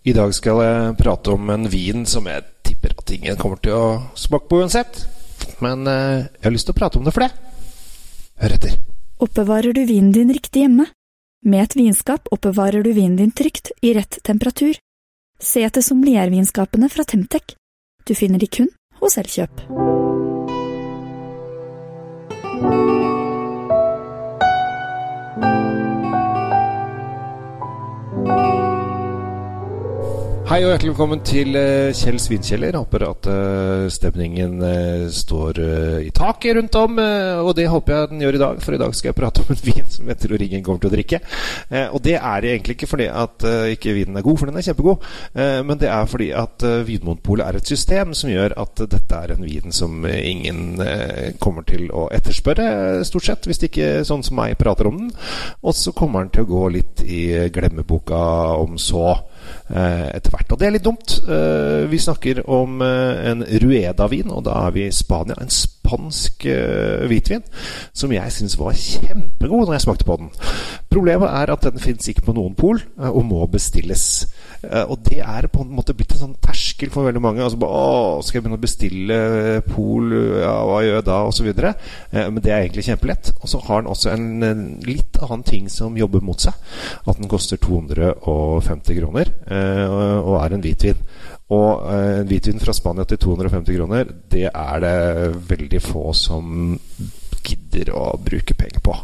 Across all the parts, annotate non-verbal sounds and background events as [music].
I dag skal jeg prate om en vin som jeg tipper at ingen kommer til å smake på uansett. Men eh, jeg har lyst til å prate om det for det. Hør etter. Oppbevarer du vinen din riktig hjemme? Med et vinskap oppbevarer du vinen din trygt, i rett temperatur. Se etter sommeliervinskapene fra Temtec. Du finner de kun hos Elkjøp. Hei og hjertelig velkommen til eh, Kjell Svinkjeller. Håper at eh, stemningen eh, står i taket rundt om. og det håper jeg den gjør i dag, for i dag skal jeg prate om en vin som jeg tror ingen kommer til å drikke. og det er egentlig ikke fordi at ikke vinen er god, for den er kjempegod. men det er fordi at Vinmonopolet er et system som gjør at dette er en vin som ingen kommer til å etterspørre, stort sett, hvis det ikke sånn som meg prater om den. Og så kommer den til å gå litt i glemmeboka om så. Etter hvert. Og det er litt dumt. Eh, vi snakker om eh, en Rueda-vin, og da er vi i Spania. En spansk hvitvin som jeg syns var kjempegod når jeg smakte på den. Problemet er at den fins ikke på noen pol, og må bestilles. Og det er på en måte blitt en sånn terskel for veldig mange. Altså å, Skal jeg begynne å bestille pol? Ja, hva gjør jeg da? Og så videre. Men det er egentlig kjempelett. Og så har den også en litt annen ting som jobber mot seg. At den koster 250 kroner. Eh, og er en hvitvin. Og eh, en hvitvin fra Spania til 250 kroner, det er det veldig få som gidder å bruke penger på.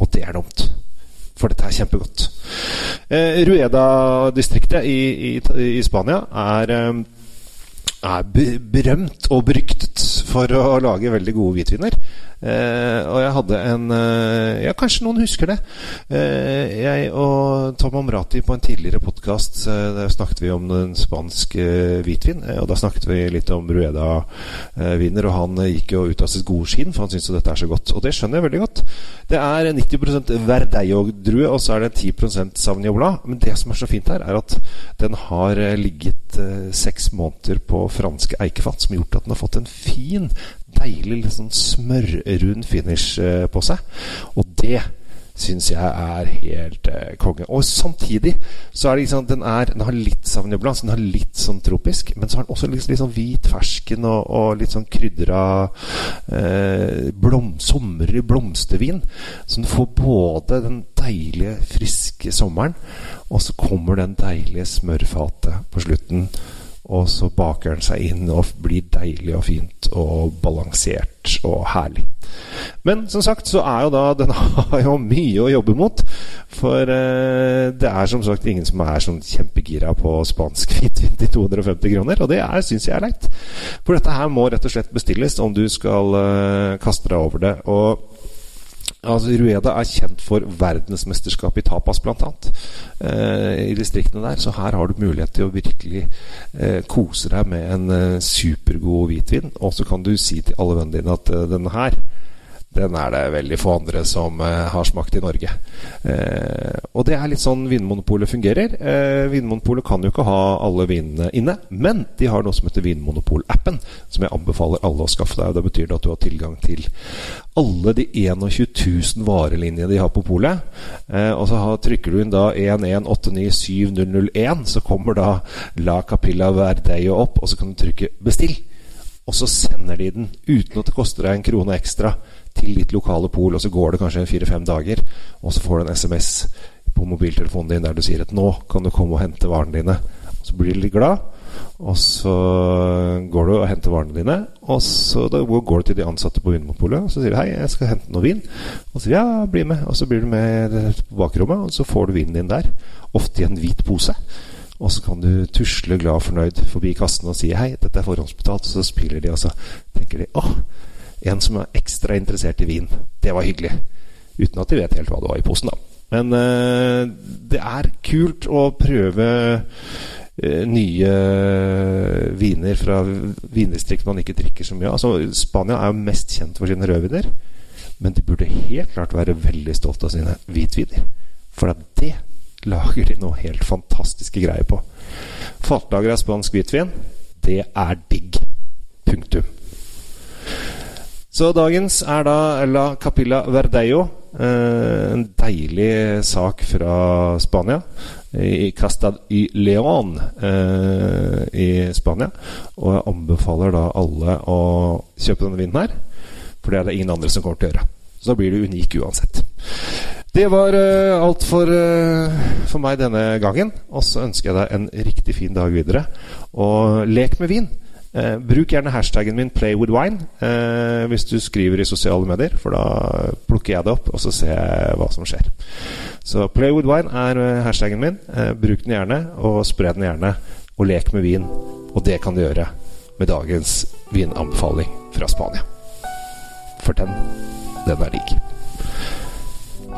Og det er dumt. For dette er kjempegodt. Eh, Rueda-distriktet i, i, i, Spania er, eh, er berømt og beryktet for å lage veldig gode hvitviner. Eh, og jeg hadde en eh, Ja, kanskje noen husker det. Eh, jeg og Tom Amrati på en tidligere podkast eh, Der snakket vi om den spanske hvitvin. Eh, og da snakket vi litt om Rueda-viner. og han gikk jo ut av sitt gode skinn, for han syntes jo dette er så godt. Og det skjønner jeg veldig godt. Det er 90% Verdeio-drue, og så er det 10% Sauvignon Men det som er så fint her, er at den har ligget seks måneder på franske eikefat, som har gjort at den har fått en fin deilig litt sånn smørrund finish eh, på seg. Og det syns jeg er helt eh, konge. Og samtidig så er det liksom den, er, den har litt Sauvignon den har litt sånn tropisk, men så har den også litt, litt sånn hvit fersken og, og litt sånn krydra eh, blom, sommerlig blomstervin. Så du får både den deilige, friske sommeren, og så kommer den deilige smørfatet på slutten og så baker den seg inn og blir deilig og fint og balansert og herlig. Men som sagt så er jo da [laughs] den har jo mye å jobbe mot. For eh, det er som sagt ingen som er sånn kjempegira på spansk [laughs] hvitvin til 250 kroner. Og det syns jeg er leit. For dette her må rett og slett bestilles om du skal eh, kaste deg over det. Og Altså, Rueda er kjent for verdensmesterskap i tapas, bl.a. Eh, I distriktene der. Så her har du mulighet til å virkelig eh, kose deg med en eh, supergod hvitvin. Og så kan du si til alle vennene dine at eh, denne her den er det veldig få andre som uh, har smakt i Norge. Eh, og det er litt sånn Vinmonopolet fungerer. Eh, Vinmonopolet kan jo ikke ha alle vinene inne, men de har noe som heter Vinmonopol-appen, som jeg anbefaler alle å skaffe deg. Det betyr at du har tilgang til alle de 21 000 varelinjene de har på polet. og så har, trykker du inn da 11897001, så kommer da La Capilla Verdeio opp, og så kan du trykke 'bestill'. Og så sender de den uten at det koster deg en krone ekstra til ditt lokale pol, og så går det kanskje fire-fem dager, og så får du en SMS på mobiltelefonen din der du sier at 'nå kan du komme og hente varene dine'. Og så blir du litt glad, og så går du og henter varene dine. Og så går du til de ansatte på Vinmonopolet og så sier du 'hei, jeg skal hente noe vin'. Og så sier ja, bli med. Og så blir du med på bakrommet, og så får du vinen din der. Ofte i en hvit pose. Og så kan du tusle glad og fornøyd forbi kassen og si 'hei, dette er forhåndsbetalt'. Og så spiller de, og så tenker de 'åh' en som er ekstra interessert i vin. Det var hyggelig. Uten at de vet helt hva det var i posen, da. Men uh, det er kult å prøve uh, nye viner fra vindistrikt man ikke drikker så mye Altså, Spania er jo mest kjent for sine rødviner. Men de burde helt klart være veldig stolt av sine hvitviner. For at det lager de noe helt fantastiske greier på. Fatlager av spansk hvitvin, det er digg. Punktum. Så dagens er da La Capilla Verdeio. Eh, en deilig sak fra Spania. i Castad y León eh, i Spania. Og jeg anbefaler da alle å kjøpe denne vinen her, for det er det ingen andre som kommer til å gjøre. Så da blir du unik uansett. Det var uh, alt for, uh, for meg denne gangen. Og så ønsker jeg deg en riktig fin dag videre. Og lek med vin. Eh, bruk gjerne hashtaggen min 'play with wine' eh, hvis du skriver i sosiale medier, for da plukker jeg det opp, og så ser jeg hva som skjer. Så 'play with wine' er eh, hashtaggen min. Eh, bruk den gjerne, og spre den gjerne. Og lek med vin. Og det kan du gjøre med dagens vinanbefaling fra Spania. For den, den er digg.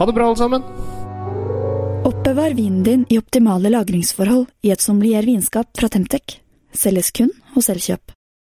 Ha det bra, alle sammen. Oppbevar vinen din i optimale lagringsforhold i et sommelier vinskap fra Temtec. Selges kun hos Elkjøp.